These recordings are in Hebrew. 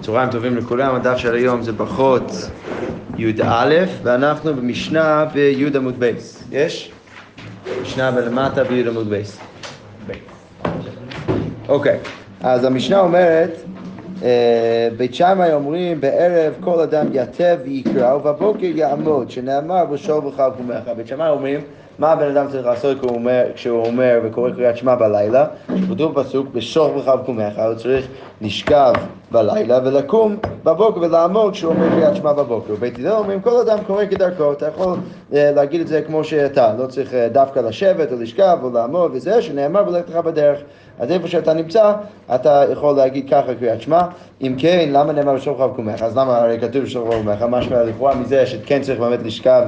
צהריים טובים לכולם, הדף של היום זה ברכות י"א, ואנחנו במשנה בי' עמוד בייס. יש? משנה בלמטה בי' עמוד בייס. אוקיי, אז המשנה אומרת, אה, בית שמאי אומרים בערב כל אדם יטו ויקרא ובבוקר יעמוד, שנאמר ובשכבך ובקומך. בית שמאי אומרים מה הבן אדם צריך לעשות כשהוא אומר, וקורא קריאת שמע בלילה? כתוב פסוק בשוך וחב קומך, הוא צריך לשכב בלילה ולקום בבוקר ולעמוד כשהוא אומר קריאת שמע בבוקר. בית הלל אומרים כל אדם קורא כדרכו, אתה יכול אה, להגיד את זה כמו שאתה, לא צריך אה, דווקא לשבת או לשכב או לעמוד וזה, שנאמר ולך לך בדרך. אז איפה שאתה נמצא, אתה יכול להגיד ככה קריאת שמע. אם כן, למה נאמר בשוך וחב קומך? אז למה הרי כתוב בשוך וחב קומך? משמע לכאורה מזה שכן צריך באמת לשכב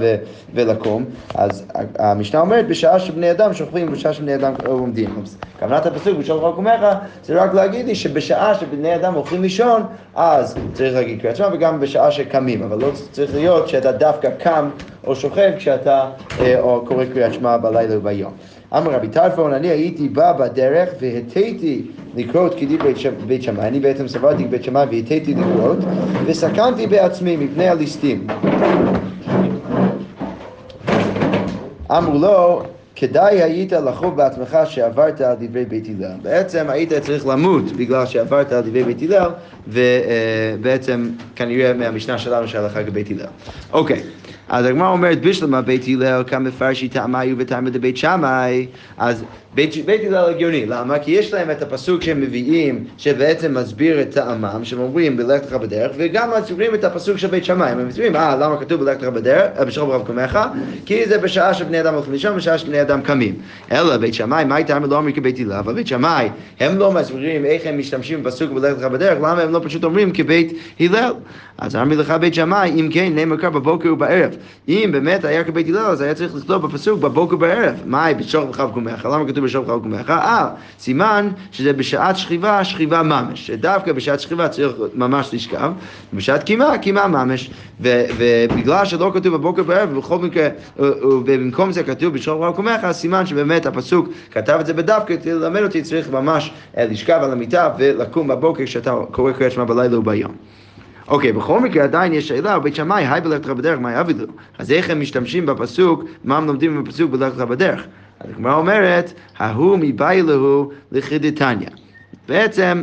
ולקום. אז המשנה אומרת בשעה שבני אדם שוכבים ובשעה שבני אדם עומדים. כוונת הפסוק בשוך וחב קומך זה רק להגיד לי שבשעה שבני אדם הולכים לישון, אז צריך להגיד קריאת שמע וגם בשעה שקמים, אבל לא צריך להיות שאתה דווקא קם או שוכב כשאתה אה, או קורא קריאת שמע בלילה וביום. אמר רבי טרפון, אני הייתי בא בדרך והטיתי לקרות כדאי בית שמאי, אני בעצם סברתי בית שמאי והטיתי לקרות, וסכנתי בעצמי מפני הליסטים. אמרו לו, כדאי היית לחוב בעצמך שעברת על דברי בית הלל. בעצם היית צריך למות בגלל שעברת על דברי בית הלל, ובעצם כנראה מהמשנה שלנו שהלכה כבית הלל. אוקיי. אז הגמרא אומרת בשלמה בית הלל כמפרשי טעמיו וטעמי דבית שמאי. אז בית, בית הלל הגיוני, למה? כי יש להם את הפסוק שהם מביאים שבעצם מסביר את טעמם, שהם אומרים בלך לך בדרך וגם מסבירים את הפסוק של בית שמאי, הם מסבירים אה למה כתוב בלך לך בדרך, בשלום רב קומך. כי זה בשעה שבני אדם הולכים לישון בשעה שבני אדם קמים. אלא בית שמאי, מה הייתם לא אומרים כבית הלל, אבל בית שמאי הם לא מסבירים איך הם משתמשים בפסוק בלך לך בדרך, למה הם לא פשוט אומרים כבית הלל? אז אמרי לך בית שמאי, אם כן נאמר קר בבוקר ובערב אם באמת היה כבית הלל, אז היה צריך לכתוב בפסוק בבוקר בערב. מהי בשוך וחב קומך? למה כתוב בשוך וחב קומך? אה, סימן שזה בשעת שכיבה, שכיבה ממש. שדווקא בשעת שכיבה צריך ממש לשכב, ובשעת קימה, קימה ממש. ובגלל שלא כתוב בבוקר בערב, ובכל מקרה, ובמקום זה כתוב בשוך וחב קומך, סימן שבאמת הפסוק כתב את זה בדווקא, ללמד אותי, צריך ממש אה, לשכב על המיטה ולקום בבוקר כשאתה קורא קריאת שמע בלילה וביום. אוקיי, בכל מקרה עדיין יש שאלה, בית שמאי, היי בלכת לך בדרך, מה יעביד לו? אז איך הם משתמשים בפסוק, מה הם לומדים בפסוק בלכת לך בדרך? אז הגמרא אומרת, ההוא מבאי להו לחידתניא. בעצם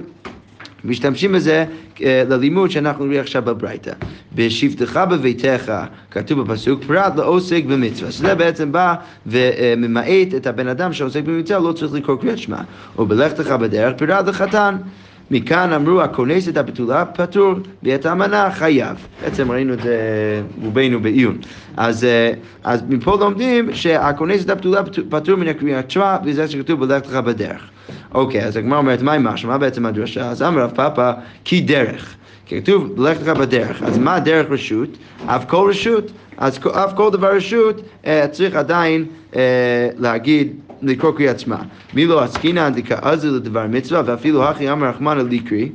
משתמשים בזה ללימוד שאנחנו נראה עכשיו בברייתא. בשבתך בביתך, כתוב בפסוק, פרט לעוסק במצווה. שזה בעצם בא וממעט את הבן אדם שעוסק במצווה, לא צריך לקרוא קריאת שמע. ובלכתך בדרך, פרט לחתן. מכאן אמרו הכונס את הבתולה פטור ואת האמנה חייב. בעצם ראינו את זה רובנו בעיון. אז, אז מפה לומדים שהכונס את הבתולה פטור מן הקריאת שמע וזה שכתוב בלכת לך בדרך. אוקיי, אז הגמרא אומרת מה עם משהו? מה בעצם הדרשה? אז אמר רב פאפא כי דרך. כתוב ללכת לך בדרך, אז מה דרך רשות? אף כל רשות. אז אף כל דבר רשות צריך עדיין להגיד לקרוא קריאת שמע. מי לא עסקינן דכעזי לדבר מצווה ואפילו הכי אמר רחמנא ליקרי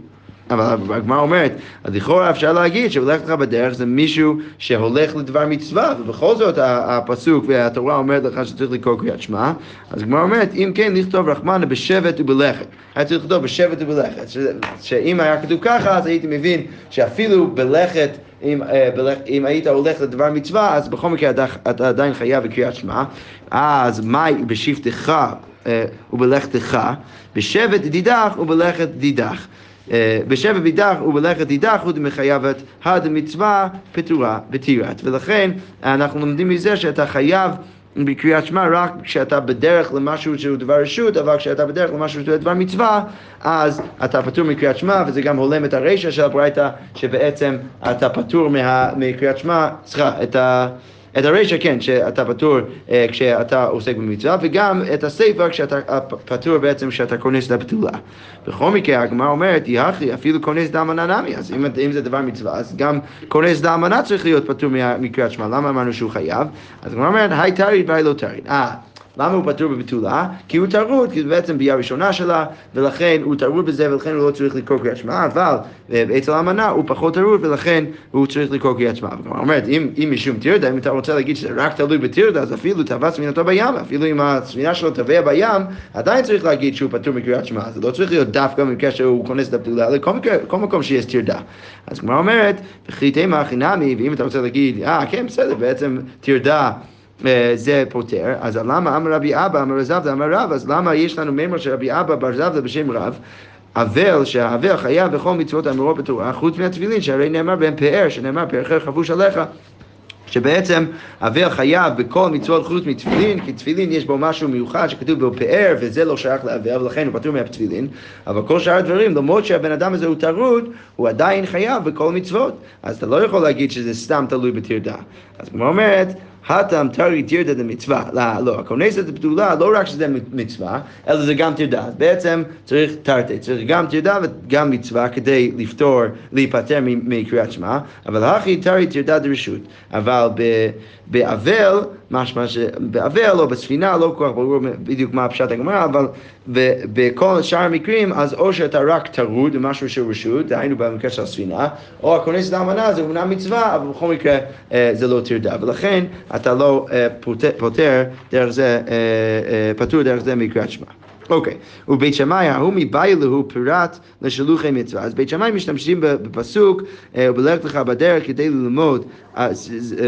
אבל הגמרא אומרת, אז לכאורה אפשר להגיד שהולך לך בדרך זה מישהו שהולך לדבר מצווה, ובכל זאת הפסוק והתורה אומרת לך שצריך לקרוא קריאת שמע, אז הגמרא אומרת, אם כן לכתוב רחמנה בשבט ובלכת. היה צריך לכתוב בשבט ובלכת, שאם היה כתוב ככה אז הייתי מבין שאפילו בלכת אם, אם היית הולך לדבר מצווה, אז בכל מקרה אתה עדיין חייב בקריאת שמע. אז מהי בשבתך ובלכתך? בשבט דידך ובלכת דידך. בשבט דידך ובלכת דידך הוא דמחייבת הדמצווה פטורה וטירת. ולכן אנחנו לומדים מזה שאתה חייב בקריאת שמע רק כשאתה בדרך למשהו שהוא דבר רשות, אבל כשאתה בדרך למשהו שהוא דבר מצווה, אז אתה פטור מקריאת שמע, וזה גם הולם את הרישא של הברייתא, שבעצם אתה פטור מה, מקריאת שמע, סליחה, את ה... את הרישא כן, שאתה פטור אה, כשאתה עוסק במצווה, וגם את הסיפא כשאתה פטור בעצם כשאתה כונס לבתולה. בכל מקרה, הגמרא אומרת, יחי, אפילו כונס דאמנה נמי, אז אם, אם זה דבר מצווה, אז גם כונס את האלמנה צריך להיות פטור מקריאת שמע, למה אמרנו שהוא חייב? אז הגמרא אומרת, האי טריד והאי לא טריד. אה, למה הוא פטור בבתולה? כי הוא טרוד, כי זה בעצם ביאה ראשונה שלה, ולכן הוא טרוד בזה, ולכן הוא לא צריך לקרוא קריאת שמע, אבל אצל האלמנה הוא פחות טרוד, ולכן הוא צריך לקרוא קריאת שמע. הגמרא אומרת, אם, אם משום טירדה, אם אתה רוצה להגיד שזה רק תלוי בטירדה, אז אפילו טבע ספינתו בים, אפילו אם הספינה שלו טבע בים, עדיין צריך להגיד שהוא פטור מקריאת שמע. זה לא צריך להיות דווקא במקרה שהוא כונס את הבתולה, אלא כל מקום שיש טירדה. אז כמו אומרת, וכי תימא חינמי, ואם אתה רוצה להגיד, אה, כן, בסדר, בעצם טרדה אה, זה פותר, אז למה אמר רבי אבא, אמר זבדה, אמר רב, אז למה יש לנו מימר של רבי אבא בר זבדה בשם רב? אבל שהאבל חייב בכל מצוות האמורות בתורה, חוץ מהתפילין, שהרי נאמר בהם פאר, שנאמר פארך חבוש עליך. שבעצם אבל חייב בכל מצוות חוץ מתפילין, כי תפילין יש בו משהו מיוחד שכתוב בו פאר, וזה לא שייך לאבל, ולכן הוא פטור מהתפילין, אבל כל שאר הדברים, למרות שהבן אדם הזה הוא טרוד, הוא עדיין חייב בכל מצוות. אז אתה לא יכול להגיד שזה סתם תלוי בטרדה. אז הגמרא אומרת, התם טריד טירדא דמצווה. לא, הכונס את הבתולה, לא רק שזה מצווה, אלא זה גם טרדה. בעצם צריך תרתי, צריך גם טרדה וגם מצווה כדי לפטור, להיפטר מקריאת שמע, אבל הכא טריד טרדא דרשות. אבל באבל, משמע שבאבל או בספינה, לא כל כך ברור בדיוק מה הפשט הגמרא, אבל בכל שאר המקרים, אז או שאתה רק טרוד במשהו של רשות, דהיינו במקרה של הספינה, או הכונס לאמנה זה אומנם מצווה, אבל בכל מקרה אה, זה לא טרדה. ולכן אתה לא אה, פוטר דרך זה, אה, פטור דרך זה מקריאת שמע. אוקיי, ובית שמאי ההוא מבעי להו פירט לשלוחי מצווה. אז בית שמאי משתמשים בפסוק, ובלך לך בדרך כדי ללמוד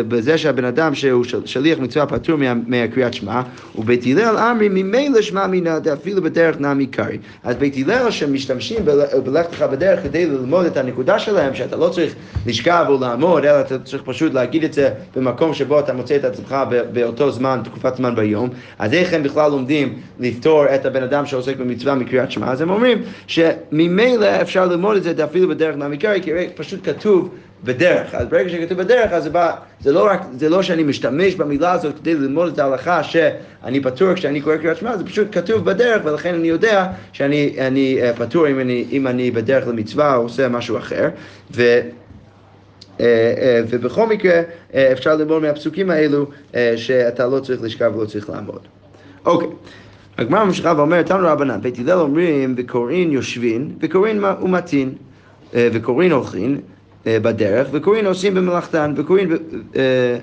בזה שהבן אדם שהוא שליח מצווה פטור מהקריאת שמע, ובית הלל אמרי ממילא שמע מינא דאפילו בדרך נמי קרעי. אז בית הלל שמשתמשים בלך לך בדרך כדי ללמוד את הנקודה שלהם, שאתה לא צריך לשכב או לעמוד, אלא אתה צריך פשוט להגיד את זה במקום שבו אתה מוצא את עצמך באותו זמן, תקופת זמן ביום, אז איך הם בכלל לומדים לפתור את הבן אדם שעוסק במצווה מקריאת שמע? אז הם אומרים שממילא אפשר ללמוד את זה אפילו בדרך נמי קרעי, כי פשוט כתוב בדרך. אז ברגע שכתוב בדרך, אז זה בא, זה לא רק, זה לא שאני משתמש במילה הזאת כדי ללמוד את ההלכה שאני פטור כשאני קורא קריאת שמע, זה פשוט כתוב בדרך, ולכן אני יודע שאני אני, uh, פטור אם אני, אם אני בדרך למצווה או עושה משהו אחר. ו... Uh, uh, ובכל מקרה אפשר ללמוד מהפסוקים האלו שאתה לא צריך לשכב ולא צריך לעמוד. אוקיי, הגמרא ממשיכה ואומרת, תנו רבנן, בית הלל אומרים, וקוראין יושבין, וקוראין ומתין, וקוראין הולכין, אה, בדרך, וקוראים עושים במלאכתן, וקוראים... אה,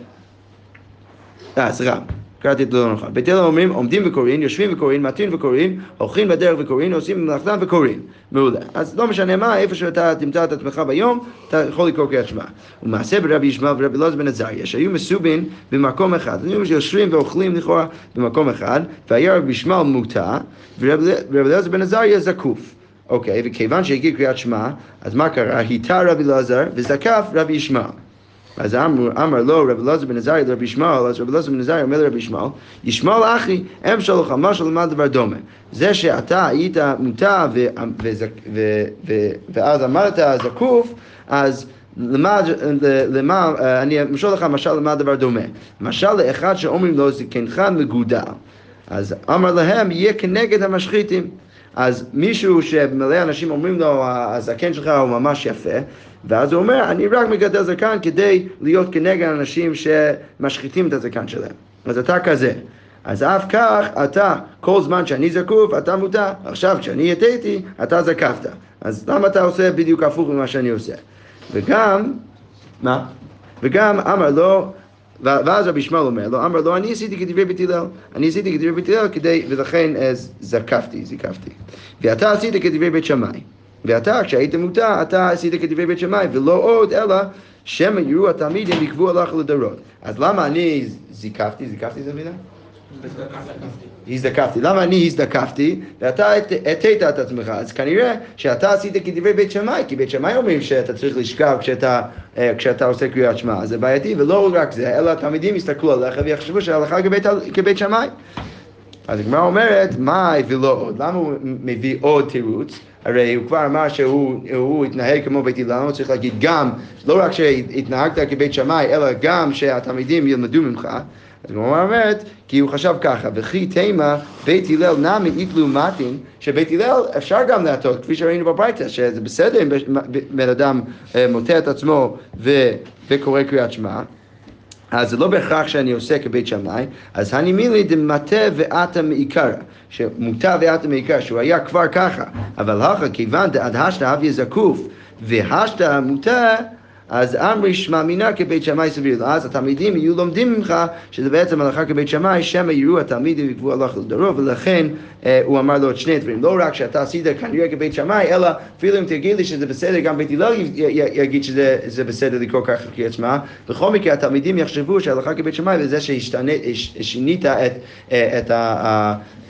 אה, סליחה. קראתי את זה לא נכון. בית אלה אומרים, עומדים וקוראים, יושבים וקוראים, מתאים וקוראים, הולכים בדרך וקוראים, עושים במלאכתם וקוראים. מעולה. אז לא משנה מה, איפה שאתה תמצא את עצמך ביום, אתה יכול לקרוא קריאת שמע. ומעשה ברבי ישמעאל ורבי אלעזר בן עזריה, שהיו מסובין במקום אחד. היו יושבים ואוכלים לכאורה במקום אחד, והיה רבי ישמעאל מוטה, ורבי אלעזר בן עזריה זקוף. אוקיי, וכיוון שהגיע קריאת שמע, אז מה קרה? היטה רבי אלעזר וזקף רבי ישמעאל. אז אמר, אמר לו רבי אלעזר בן עזריה לרבי ישמעאל, אז רבי אלעזר בן עזריה אומר לרבי ישמעאל, ישמעאל אחי, אם שלך משהו למד דבר דומה. זה שאתה היית מוטה ואז אמרת זקוף, אז למד, למה, אני אמשול לך משל למה דבר דומה. משל לאחד שאומרים לו זקנך מגודל. אז אמר להם, יהיה כנגד המשחיתים. אז מישהו שמלא אנשים אומרים לו, הזקן שלך הוא ממש יפה, ואז הוא אומר, אני רק מגדל זקן כדי להיות כנגד אנשים שמשחיתים את הזקן שלהם. אז אתה כזה. אז אף כך, אתה, כל זמן שאני זקוף, אתה מודע. עכשיו, כשאני יתיתי, אתה זקפת. אז למה אתה עושה בדיוק הפוך ממה שאני עושה? וגם, מה? וגם אמר לו, ואז רבי ישמעאל אומר לו, אמר לו, אני עשיתי כדברי בית הלל, אני עשיתי כדברי בית הלל כדי, ולכן אה, זקפתי, זיקפתי. ואתה עשית כדברי בית שמאי. ואתה, כשהיית מוטה, אתה עשית כדברי בית שמאי, ולא עוד, אלא שמא יראו התלמידים ויקבו הלך לדורות. אז למה אני זיקפתי, זיקפתי זה מילה? הזדקפתי. למה אני הזדקפתי ואתה הטית את עצמך? אז כנראה שאתה עשית כדברי בית שמאי, כי בית שמאי אומרים שאתה צריך לשכב כשאתה, אה, כשאתה עושה קריאת שמע, זה בעייתי, ולא רק זה, אלא התלמידים יסתכלו עליך ויחשבו שההלכה כבית, כבית שמאי. אז הגמרא אומרת, מה הביא לו עוד? למה הוא מביא עוד תירוץ? הרי הוא כבר אמר שהוא התנהג כמו בית הלל, הוא צריך להגיד גם, לא רק שהתנהגת כבית שמאי, אלא גם שהתלמידים ילמדו ממך. אז הגמרא אומרת, כי הוא חשב ככה, וכי תימא בית הלל נמי איתלו מתין, שבית הלל אפשר גם להטות, כפי שראינו בברייתא, שזה בסדר אם בן אדם אה, מוטה את עצמו וקורא קריאת שמע. אז זה לא בהכרח שאני עושה כבית שמאי, אז הנימילי דמטה ואתה מעיקרא, שמוטה ואתה מעיקרא, שהוא היה כבר ככה, אבל הכה כיוון דעד השתא אביה זקוף, והשתא מוטה אז אמרי שמע מינה כבית שמאי סביר. אז התלמידים יהיו לומדים ממך שזה בעצם הלכה כבית שמאי, שמא יראו התלמידים ויקבעו הלכה לדרוב, ולכן אה, הוא אמר לו את שני דברים. לא רק שאתה עשית כנראה כבית שמאי, אלא אפילו אם תגיד לי שזה בסדר, גם בית הלל יגיד שזה בסדר לקרוא ככה קריאת שמע. בכל מקרה התלמידים יחשבו שההלכה כבית שמאי וזה ששינית את, אה, את, את,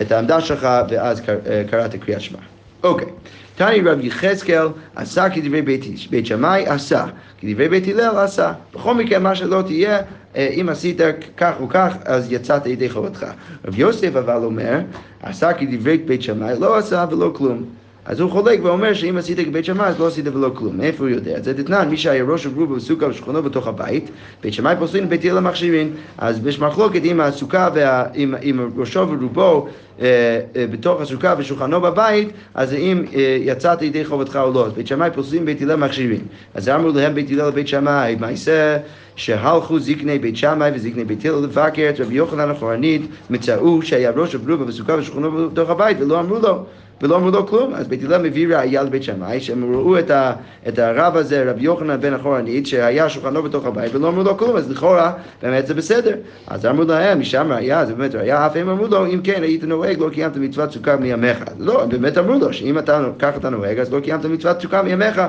את העמדה שלך ואז קראת קריאת שמע. אוקיי. Okay. תני רב יחזקאל עשה כדברי בית, בית שמאי עשה, כדברי בית הלל עשה. בכל מקרה מה שלא תהיה, אה, אם עשית כך או כך, אז יצאת ידי חובתך. רב יוסף אבל אומר, עשה כדברי בית שמאי לא עשה ולא כלום. אז הוא חולק ואומר שאם עשית כבית שמאי אז לא עשית ולא כלום. מאיפה הוא יודע? זה דתנן, מי שהיה ראש ורובו בסוכה ושכונו בתוך הבית, בית שמאי פוסלין בית הלל מכשירין. אז יש מחלוקת עם הסוכה ועם ראשו ורובו אה, אה, בתוך הסוכה ושולחנו בבית, אז אם אה, יצאת ידי חובתך או לא. אז בית שמאי פוסלים בית הלל מכשירין. אז אמרו להם בית הלל לבית שמאי, מה יעשה? שהלכו זקני בית שמאי וזקני בית הלל לבקר את רבי יוחנן אחורנית, מצאו שהיה ראש ורובו בסוכה ושולחנו בתוך הבית ולא אמרו לו. ולא אמרו לו כלום. אז בית הלל מביא ראייה לבית שמאי, שהם ראו את, ה, את הרב הזה, רבי יוחנן בן אחורנית, שהיה שולחנו בתוך הבית, ולא אמרו לו כלום, אז לכאורה באמת זה בסדר. אז אמרו להם, משם ראייה, זה באמת ראייה, אף הם אמרו לו, אם כן היית נוהג, לא קיימת מצוות סוכה מימיך. לא, באמת אמרו לו, שאם אתה ככה אתה נוהג, אז לא קיימת מצוות סוכה מימיך.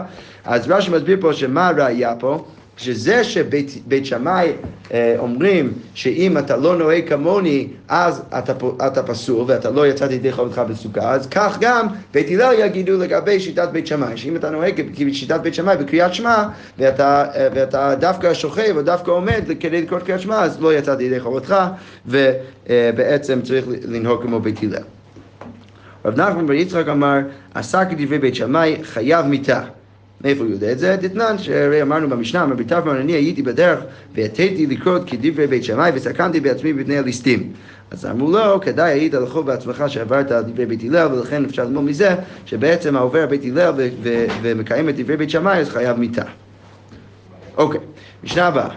אז רש"י מסביר פה שמה הראייה פה? שזה שבית שמאי אה, אומרים שאם אתה לא נוהג כמוני אז אתה, אתה פסול ואתה לא יצאת ידי חובתך בסוכה. אז כך גם בית הלל יגידו לגבי שיטת בית שמאי. שאם אתה נוהג כשיטת בית שמאי בקריאת שמע ואתה, אה, ואתה דווקא שוכב או דווקא עומד כדי לקרוא קריאת שמע אז לא יצאת ידי חובתך ובעצם צריך לנהוג כמו בית הלל. רב נחמן בר יצחק אמר עשה כדברי בית שמאי חייב מיתה מאיפה הוא יודע את זה? דתנן, שהרי אמרנו במשנה, אמר ביטרמן, אני הייתי בדרך והתיתי לקרות כדברי בית שמאי וסכנתי בעצמי בפני הליסטים. אז אמרו לו, כדאי היית לחוב בעצמך שעברת על דברי בית הלל, ולכן אפשר ללמוד מזה שבעצם העובר בית הלל ומקיים את דברי בית שמאי, אז חייב מיתה. אוקיי, משנה הבאה.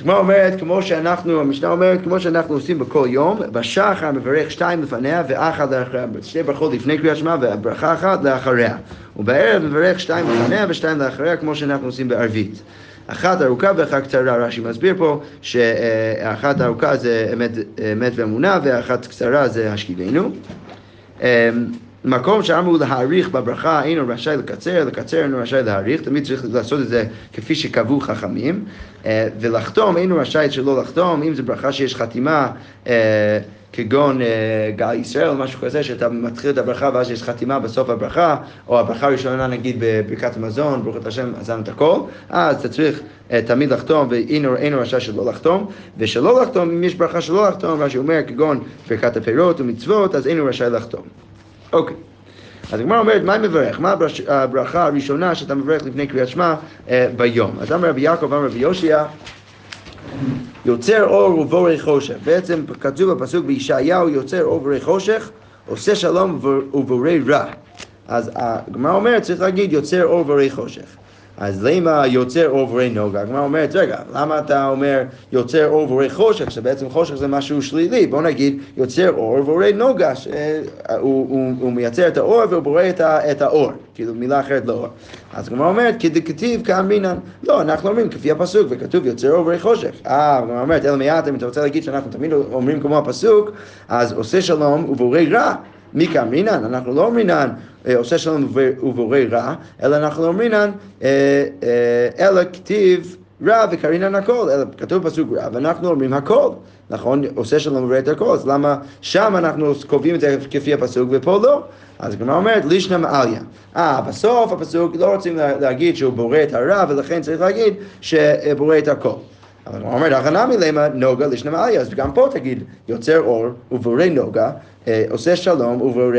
הגמרא אומרת, כמו שאנחנו, המשנה אומרת, כמו שאנחנו עושים בכל יום, בשחר מברך שתיים לפניה ואחת לאחריה, שתי ברכות לפני קריאת שמע וברכה אחת לאחריה. ובערב מברך שתיים לפניה ושתיים לאחריה, כמו שאנחנו עושים בערבית. אחת ארוכה ואחת קצרה, רש"י מסביר פה שאחת ארוכה זה אמת, אמת ואמונה ואחת קצרה זה השכיבנו. מקום שאמרו להעריך בברכה אינו רשאי לקצר, לקצר אינו רשאי להעריך, תמיד צריך לעשות את זה כפי שקבעו חכמים, אה, ולחתום אינו רשאי שלא לחתום, אם זו ברכה שיש חתימה אה, כגון אה, גל ישראל או משהו כזה, שאתה מתחיל את הברכה ואז יש חתימה בסוף הברכה, או הברכה הראשונה נגיד בברכת המזון, ברוך את השם, עזרנו את הכל, אז אתה צריך תמיד לחתום, ואינו רשאי שלא לחתום, ושלא לחתום, אם יש ברכה שלא לחתום, מה שאומר כגון ברכת הפירות ומצוות, אז אינו רשאי לחתום. אוקיי. אז הגמרא אומרת, מה מברך? מה הברכה הראשונה שאתה מברך לפני קריאת שמע אה, ביום? אז אמר רבי יעקב, אמר רבי יושיע, יוצר אור ובורא חושך. בעצם כתוב בפסוק בישעיהו, יוצר אור ובורא חושך, עושה שלום ובורא רע. אז הגמרא אומרת, צריך להגיד יוצר אור ובורא חושך. אז למה יוצר ורא נוגה? הגמרא אומרת, רגע, למה אתה אומר יוצר אור ורא חושך, שבעצם חושך זה משהו שלילי? בוא נגיד יוצר אור ורא נוגה, שהוא מייצר את האור בורא את האור, כאילו מילה אחרת לאור. אז הגמרא אומרת, כדכתיב כאמרינן. לא, אנחנו אומרים כפי הפסוק, וכתוב יוצר אור ורא חושך. אה, הגמרא אומרת, אלא מעט, אם אתה רוצה להגיד שאנחנו תמיד אומרים כמו הפסוק, אז עושה שלום ובורא רע. מי כאמרינן? אנחנו לא אומרינן אה, עושה שלום ובורא רע, אלא אנחנו אומרינן אה, אה, אלא כתיב רע וקרינן הכל, אלא כתוב פסוק רע ואנחנו אומרים הכל, נכון? עושה שלום ובורא את הכל, אז למה שם אנחנו קובעים את זה כפי הפסוק ופה לא? אז הגמרא אומרת לישנא מעליא. אה, בסוף הפסוק לא רוצים להגיד שהוא בורא את הרע ולכן צריך להגיד שבורא את הכל. אבל הוא אומר, הכנה מלמה נוגה לשנה מעליה, אז גם פה תגיד, יוצר אור ובורא נוגה, אה, עושה שלום ובורא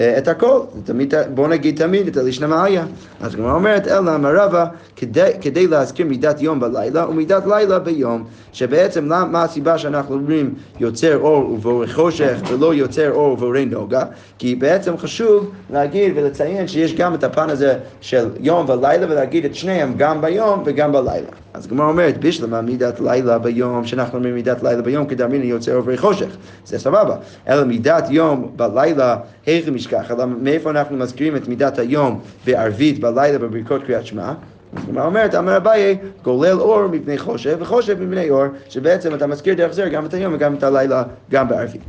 את הכל. תמיד, בוא נגיד תמיד את הלישנה מעליה. אז הגמרא אומרת, אלא מרבה, כדי, כדי להזכיר מידת יום בלילה ומידת לילה ביום, שבעצם מה הסיבה שאנחנו אומרים יוצר אור ובורא חושך ולא יוצר אור ובורא נוגה? כי בעצם חשוב להגיד ולציין שיש גם את הפן הזה של יום ולילה ולהגיד את שניהם גם ביום וגם בלילה. אז הגמרא אומרת, בשלמה מידת לילה ביום, שאנחנו אומרים מידת לילה ביום, כדרמיני יוצא עוברי חושך. זה סבבה. אלא מידת יום בלילה, היכי משכח. אלא מאיפה אנחנו מזכירים את מידת היום בערבית בלילה בברכות קריאת שמע? אז הגמרא אומרת, אמר אביי, גולל אור מפני חושך, וחושך מפני אור, שבעצם אתה מזכיר דרך זה גם את היום וגם את הלילה, גם בערבית.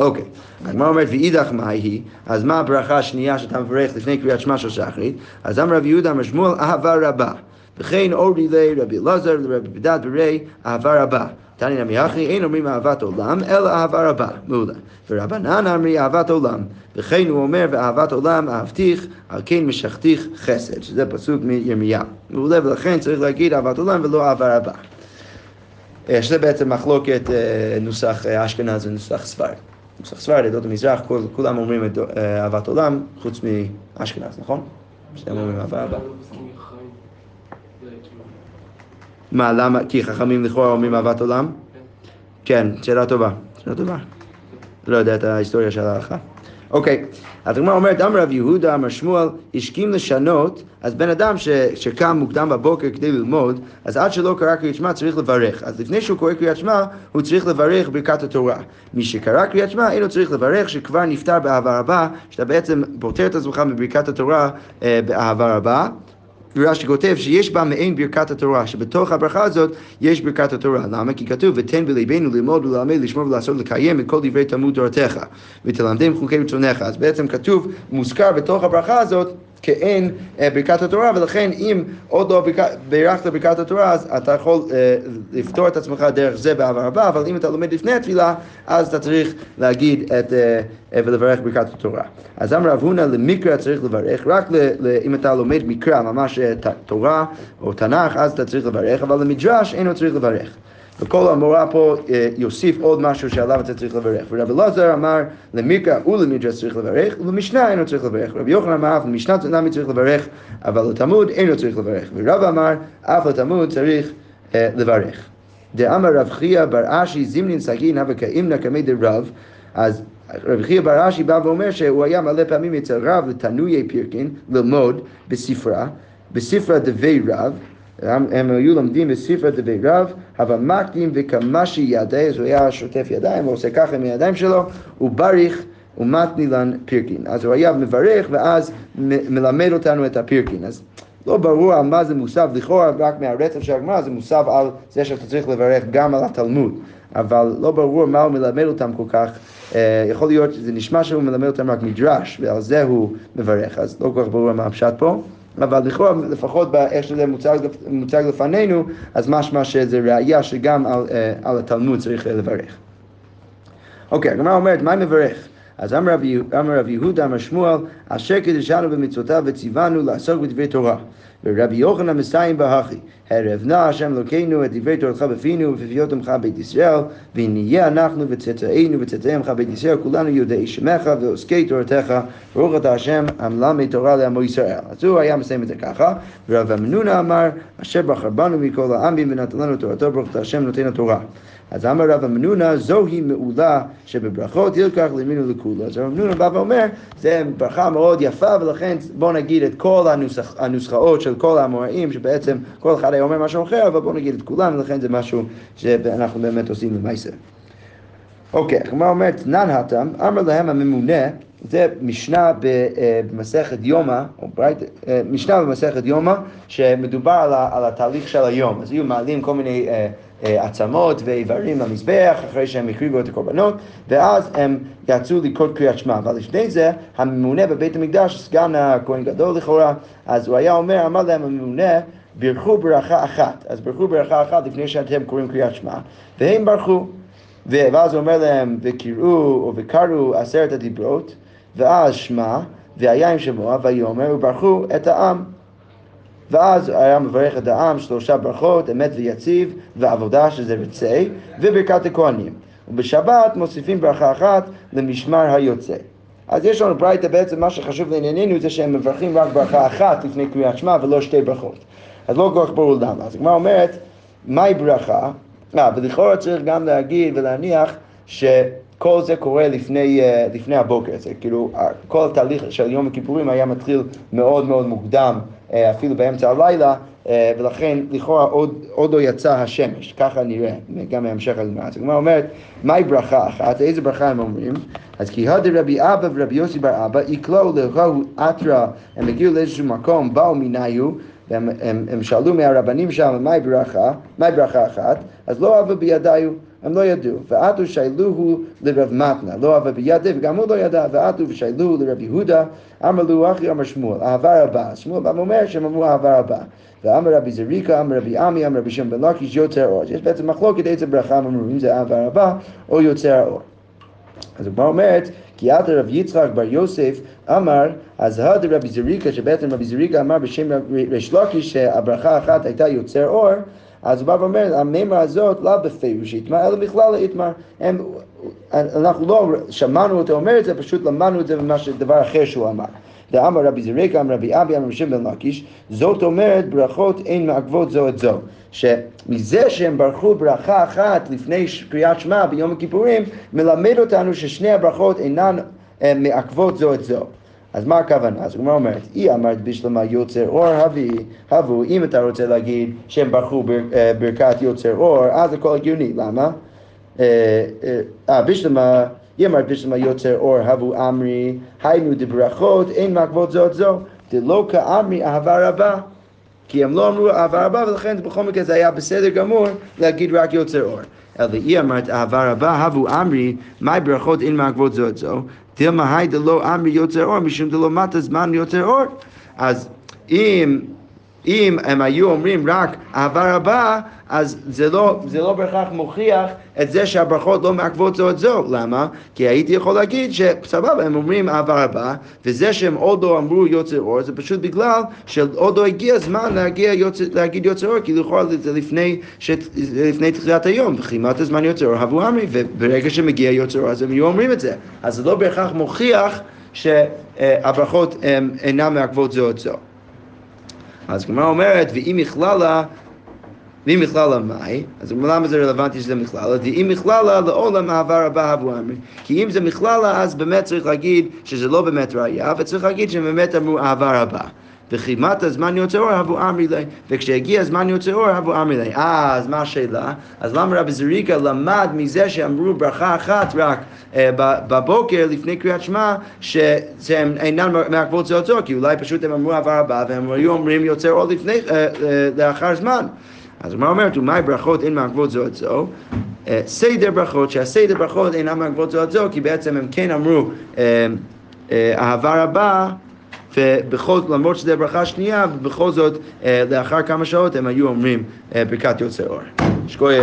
אוקיי, הגמרא אומרת, ואידך מה היא? אז מה הברכה השנייה שאתה מברך לפני קריאת שמע של שחרית? אז אמר רב יהודה אמר שמואל, אהבה רבה. וכן אורי רבי אלעזר לרבי בדד ברי, אהבה רבה. תניא נמי הכי, אין אומרים אהבת עולם, אלא אהבה רבה. מעולה. ורבנן אמרי אהבת עולם. וכן הוא אומר, ואהבת עולם אהבתיך, על כן משכתיך חסד. שזה פסוק מירמיהו. מעולה, ולכן צריך להגיד אהבת עולם ולא אהבה רבה. אה, שזה בעצם מחלוקת אה, נוסח אה, אשכנז ונוסח ספרד. נוסח ספרד, עדות המזרח, כול, כולם אומרים את אהבת עולם, חוץ מאשכנז, נכון? שהם אומרים אהבה רבה. מה, למה? כי חכמים לכאורה אומרים אהבת עולם? כן, שאלה טובה. שאלה טובה. לא יודע את ההיסטוריה של ההלכה. אוקיי, אז הגמרא אומרת, אמר רב יהודה, אמר שמואל, הסכים לשנות, אז בן אדם ש, שקם מוקדם בבוקר כדי ללמוד, אז עד שלא קרא קריאת שמע צריך לברך. אז לפני שהוא קורא קריאת שמע, הוא צריך לברך ברכת התורה. מי שקרא קריאת שמע, אינו צריך לברך, שכבר נפטר באהבה רבה, שאתה בעצם פותר את עצמך מברכת התורה אה, באהבה רבה. ורש"י כותב שיש בה מעין ברכת התורה, שבתוך הברכה הזאת יש ברכת התורה. למה? כי כתוב, ותן בליבנו ללמוד וללמד, לשמור ולעשות, לקיים את כל דברי תלמוד תורתך, ותלמדם חוקי רצונך. אז בעצם כתוב, מוזכר בתוך הברכה הזאת, כאין אה, ברכת התורה, ולכן אם עוד לא בירכת ברכת התורה, אז אתה יכול אה, לפתור את עצמך דרך זה בעבר הבא, אבל אם אתה לומד לפני התפילה, אז אתה צריך להגיד את, אה, ולברך ברכת התורה. אז אמר רב הונא, למקרא צריך לברך, רק ל, אם אתה לומד מקרא, ממש תורה או תנ"ך, אז אתה צריך לברך, אבל למדרש אינו צריך לברך. וכל המורה פה אה, יוסיף עוד משהו שעליו אתה צריך לברך. ורבי אלעזר אמר למיקרא ולמדרש צריך לברך, ולמשנה אינו צריך לברך. רבי יוחנן אמר אף למשנה למה צריך לברך, אבל לתלמוד אינו צריך לברך. ורב אמר אף לתלמוד צריך אה, לברך. דאמר רב חייא בר אשי זימנין סגין הווה כאימנא קמי דרב, אז רב חייא בר אשי בא ואומר שהוא היה מלא פעמים אצל רב לתנויי פירקין ללמוד בספרה, בספרה דבי רב, הם, היו לומדים בספר דבי רב, אבל מקדים וכמשי ידי, אז הוא היה שוטף ידיים, הוא עושה ככה עם הידיים שלו, הוא בריך ומתנילן פירקין. אז הוא היה מברך ואז מ- מלמד אותנו את הפירקין. אז לא ברור על מה זה מוסב, לכאורה רק מהרצף של הגמרא זה מוסב על זה שאתה צריך לברך גם על התלמוד, אבל לא ברור מה הוא מלמד אותם כל כך. Uh, יכול להיות שזה נשמע שהוא מלמד אותם רק מדרש, ועל זה הוא מברך, אז לא כל כך ברור מה הפשט פה. אבל לכאורה, לפחות באיך שזה מוצג, מוצג לפנינו, אז משמע שזה ראייה שגם על, אה, על התלמוד צריך לברך. אוקיי, הגמרא אומרת, מה מברך? אז אמר רב יהודה, אמר שמואל, אשר קידשנו במצוותיו וציוונו לעסוק בדברי תורה. ורבי יוחנן מסיים בהכי, הרב נא השם אלוקינו את דברי תורתך בפינו ובפיפיות עמך בית ישראל, ונהיה אנחנו וצאצאינו וצאצאי עמך בית ישראל, כולנו יודעי שמך ועוסקי תורתך, ברוך אתה השם המלמד תורה לעמו ישראל. אז הוא היה מסיים את זה ככה, ורב אמנונה אמר, אשר בחר בנו מכל העמים ונתן לנו תורתו, ברוך אתה השם נותן התורה. אז אמר רב אמנונה, זוהי מעולה שבברכות ילקח לימינו לכולה. אז רב אמנונה בא ואומר, זו ברכה מאוד יפה, ולכן בואו נגיד את כל הנוסח, הנוסחאות של כל האמוראים, שבעצם כל אחד היה אומר משהו אחר, אבל בואו נגיד את כולם, ולכן זה משהו שאנחנו באמת עושים למעשה. אוקיי, הגמרא אומרת, נן התם, אמר להם הממונה, זה משנה אה, במסכת יומא, אה, משנה במסכת יומא, שמדובר על, התהליך של היום. אז היו מעלים כל מיני... אה, עצמות ואיברים למזבח, אחרי שהם הקריבו את הקורבנות, ואז הם יצאו לקרוא קריאת שמע. אבל לפני זה, הממונה בבית המקדש, סגן הכהן גדול לכאורה, אז הוא היה אומר, אמר להם הממונה, בירכו ברכה אחת. אז בירכו ברכה אחת לפני שאתם קוראים קריאת שמע, והם ברכו. ואז הוא אומר להם, וקראו או וקראו עשרת הדיברות, ואז שמע, והיה עם שמוע, ויאמר, וברכו את העם. ואז היה מברך את העם שלושה ברכות, אמת ויציב, ועבודה שזה רצה, וברכת הכהנים. ובשבת מוסיפים ברכה אחת למשמר היוצא. אז יש לנו ברייתא בעצם, מה שחשוב לענייננו זה שהם מברכים רק ברכה אחת לפני קריאת שמע ולא שתי ברכות. אז לא כל כך ברור למה. אז הגמרא אומרת, מהי ברכה? אה, ולכאורה צריך גם להגיד ולהניח שכל זה קורה לפני, אה, לפני הבוקר. זה כאילו, כל התהליך של יום הכיפורים היה מתחיל מאוד מאוד מוקדם אפילו באמצע הלילה, אה, ולכן לכאורה עוד, עוד לא יצא השמש, ככה נראה, גם מהמשך הגמרא. אז הגמרא אומרת, מהי ברכה אחת? איזה ברכה הם אומרים? אז כי הדה רבי אבא ורבי יוסי בר אבא, יקלו להו אתרא, הם הגיעו לאיזשהו מקום, באו מניו, והם הם, הם שאלו מהרבנים שם, מהי ברכה? מהי ברכה אחת? אז לא אבא בידיו. הם לא ידעו, ועטו שיילוהו לרב מתנה, לא אהבה בידי וגם הוא לא ידע, ועטו ושיילוהו לרב יהודה, אמר לו אחי אמר שמואל, אהבה רבה, שמואל בא ואומר שהם אמרו אהבה רבה, ואמר רבי זריקה, אמר רבי עמי, אמר רבי שם בן לקיש יוצר אור, יש בעצם מחלוקת איזה ברכה הם אמרו, אם זה אהבה רבה או יוצר אור. אז הגמרא אומרת, כי עד רב יצחק בר יוסף אמר, אז הד רבי זריקה, שבעצם רבי זריקה אמר בשם ריש לקיש שהברכה האחת הייתה יוצר אור, אז הוא בא ואומר, המימרה הזאת לא בפירוש יתמר, אלא בכלל יתמר. אנחנו לא שמענו אותו אומר את זה, פשוט למדנו את זה דבר אחר שהוא אמר. דאמר רבי זריקה, אמר רבי אבי, אמר שם בן לקיש, זאת אומרת ברכות אין מעכבות זו את זו. שמזה שהם ברכו ברכה אחת לפני קריאת שמע ביום הכיפורים, מלמד אותנו ששני הברכות אינן אה, מעכבות זו את זו. אז מה הכוונה? אז הגמרא אומרת, היא אמרת בשלמה יוצר אור הביא, הבו, אם אתה רוצה להגיד שהם ברכו אה, ברכת יוצר אור, אז הכל הגיוני, למה? אה, אה בשלמה, היא אמרת בשלמה יוצר אור הבו אמרי, היינו דברכות, אין מעכבות זאת זו, דלא כאמרי אהבה רבה. כי הם לא אמרו אהבה רבה, ולכן בכל מקרה זה היה בסדר גמור להגיד רק יוצר אור. אלא היא אמרת אהבה רבה, הבו אמרי, מהי ברכות אין מעכבות זו את זו? דילמה היי דלא אמרי יוצר אור, משום דלא מטה זמן יוצר אור. אז אם אם הם היו אומרים רק אהבה רבה, אז זה לא, זה לא בהכרח מוכיח את זה שהברכות לא מעכבות זו את זו. למה? כי הייתי יכול להגיד שסבבה, הם אומרים אהבה רבה, וזה שהם עוד לא אמרו יוצר אור, זה פשוט בגלל שעוד לא הגיע הזמן להגיע יוצר, להגיד יוצר אור, כי לכאורה זה לפני, לפני תחילת היום, וכמעט הזמן יוצר אור, אהבו אמרי, וברגע שמגיע יוצר אור אז הם היו אומרים את זה. אז זה לא בהכרח מוכיח שהברכות אינן מעכבות זו את זו. אז הגמרא אומרת, ואם מכללה, ואם מכללה מאי, אז למה זה רלוונטי שזה מכללה? ואם מכללה לעולם אהבה רבה אבו אמרי. כי אם זה מכללה, אז באמת צריך להגיד שזה לא באמת ראייה, וצריך להגיד שהם באמת אמרו אהבה רבה. וכימת הזמן יוצא אור, אבו אמרי לי. וכשהגיע הזמן יוצא אור, אבו אמרי לי. אה, אז מה השאלה? אז למה רבי זריקה למד מזה שאמרו ברכה אחת רק אה, בבוקר לפני קריאת שמע, שהם אינם מעכבות זה אותו, כי אולי פשוט הם אמרו עבר הבא, והם היו אומרים יוצא אור לפני, אה, לאחר זמן. אז מה אומרת, ומאי ברכות אין מעכבות זו את זו? סדר ברכות, שהסדר ברכות אינם מעכבות זו את זו, כי בעצם הם כן אמרו אהבה רבה ובכל, למרות שזו ברכה שנייה, ובכל זאת, לאחר כמה שעות הם היו אומרים ברכת יוצא אור. שקוי...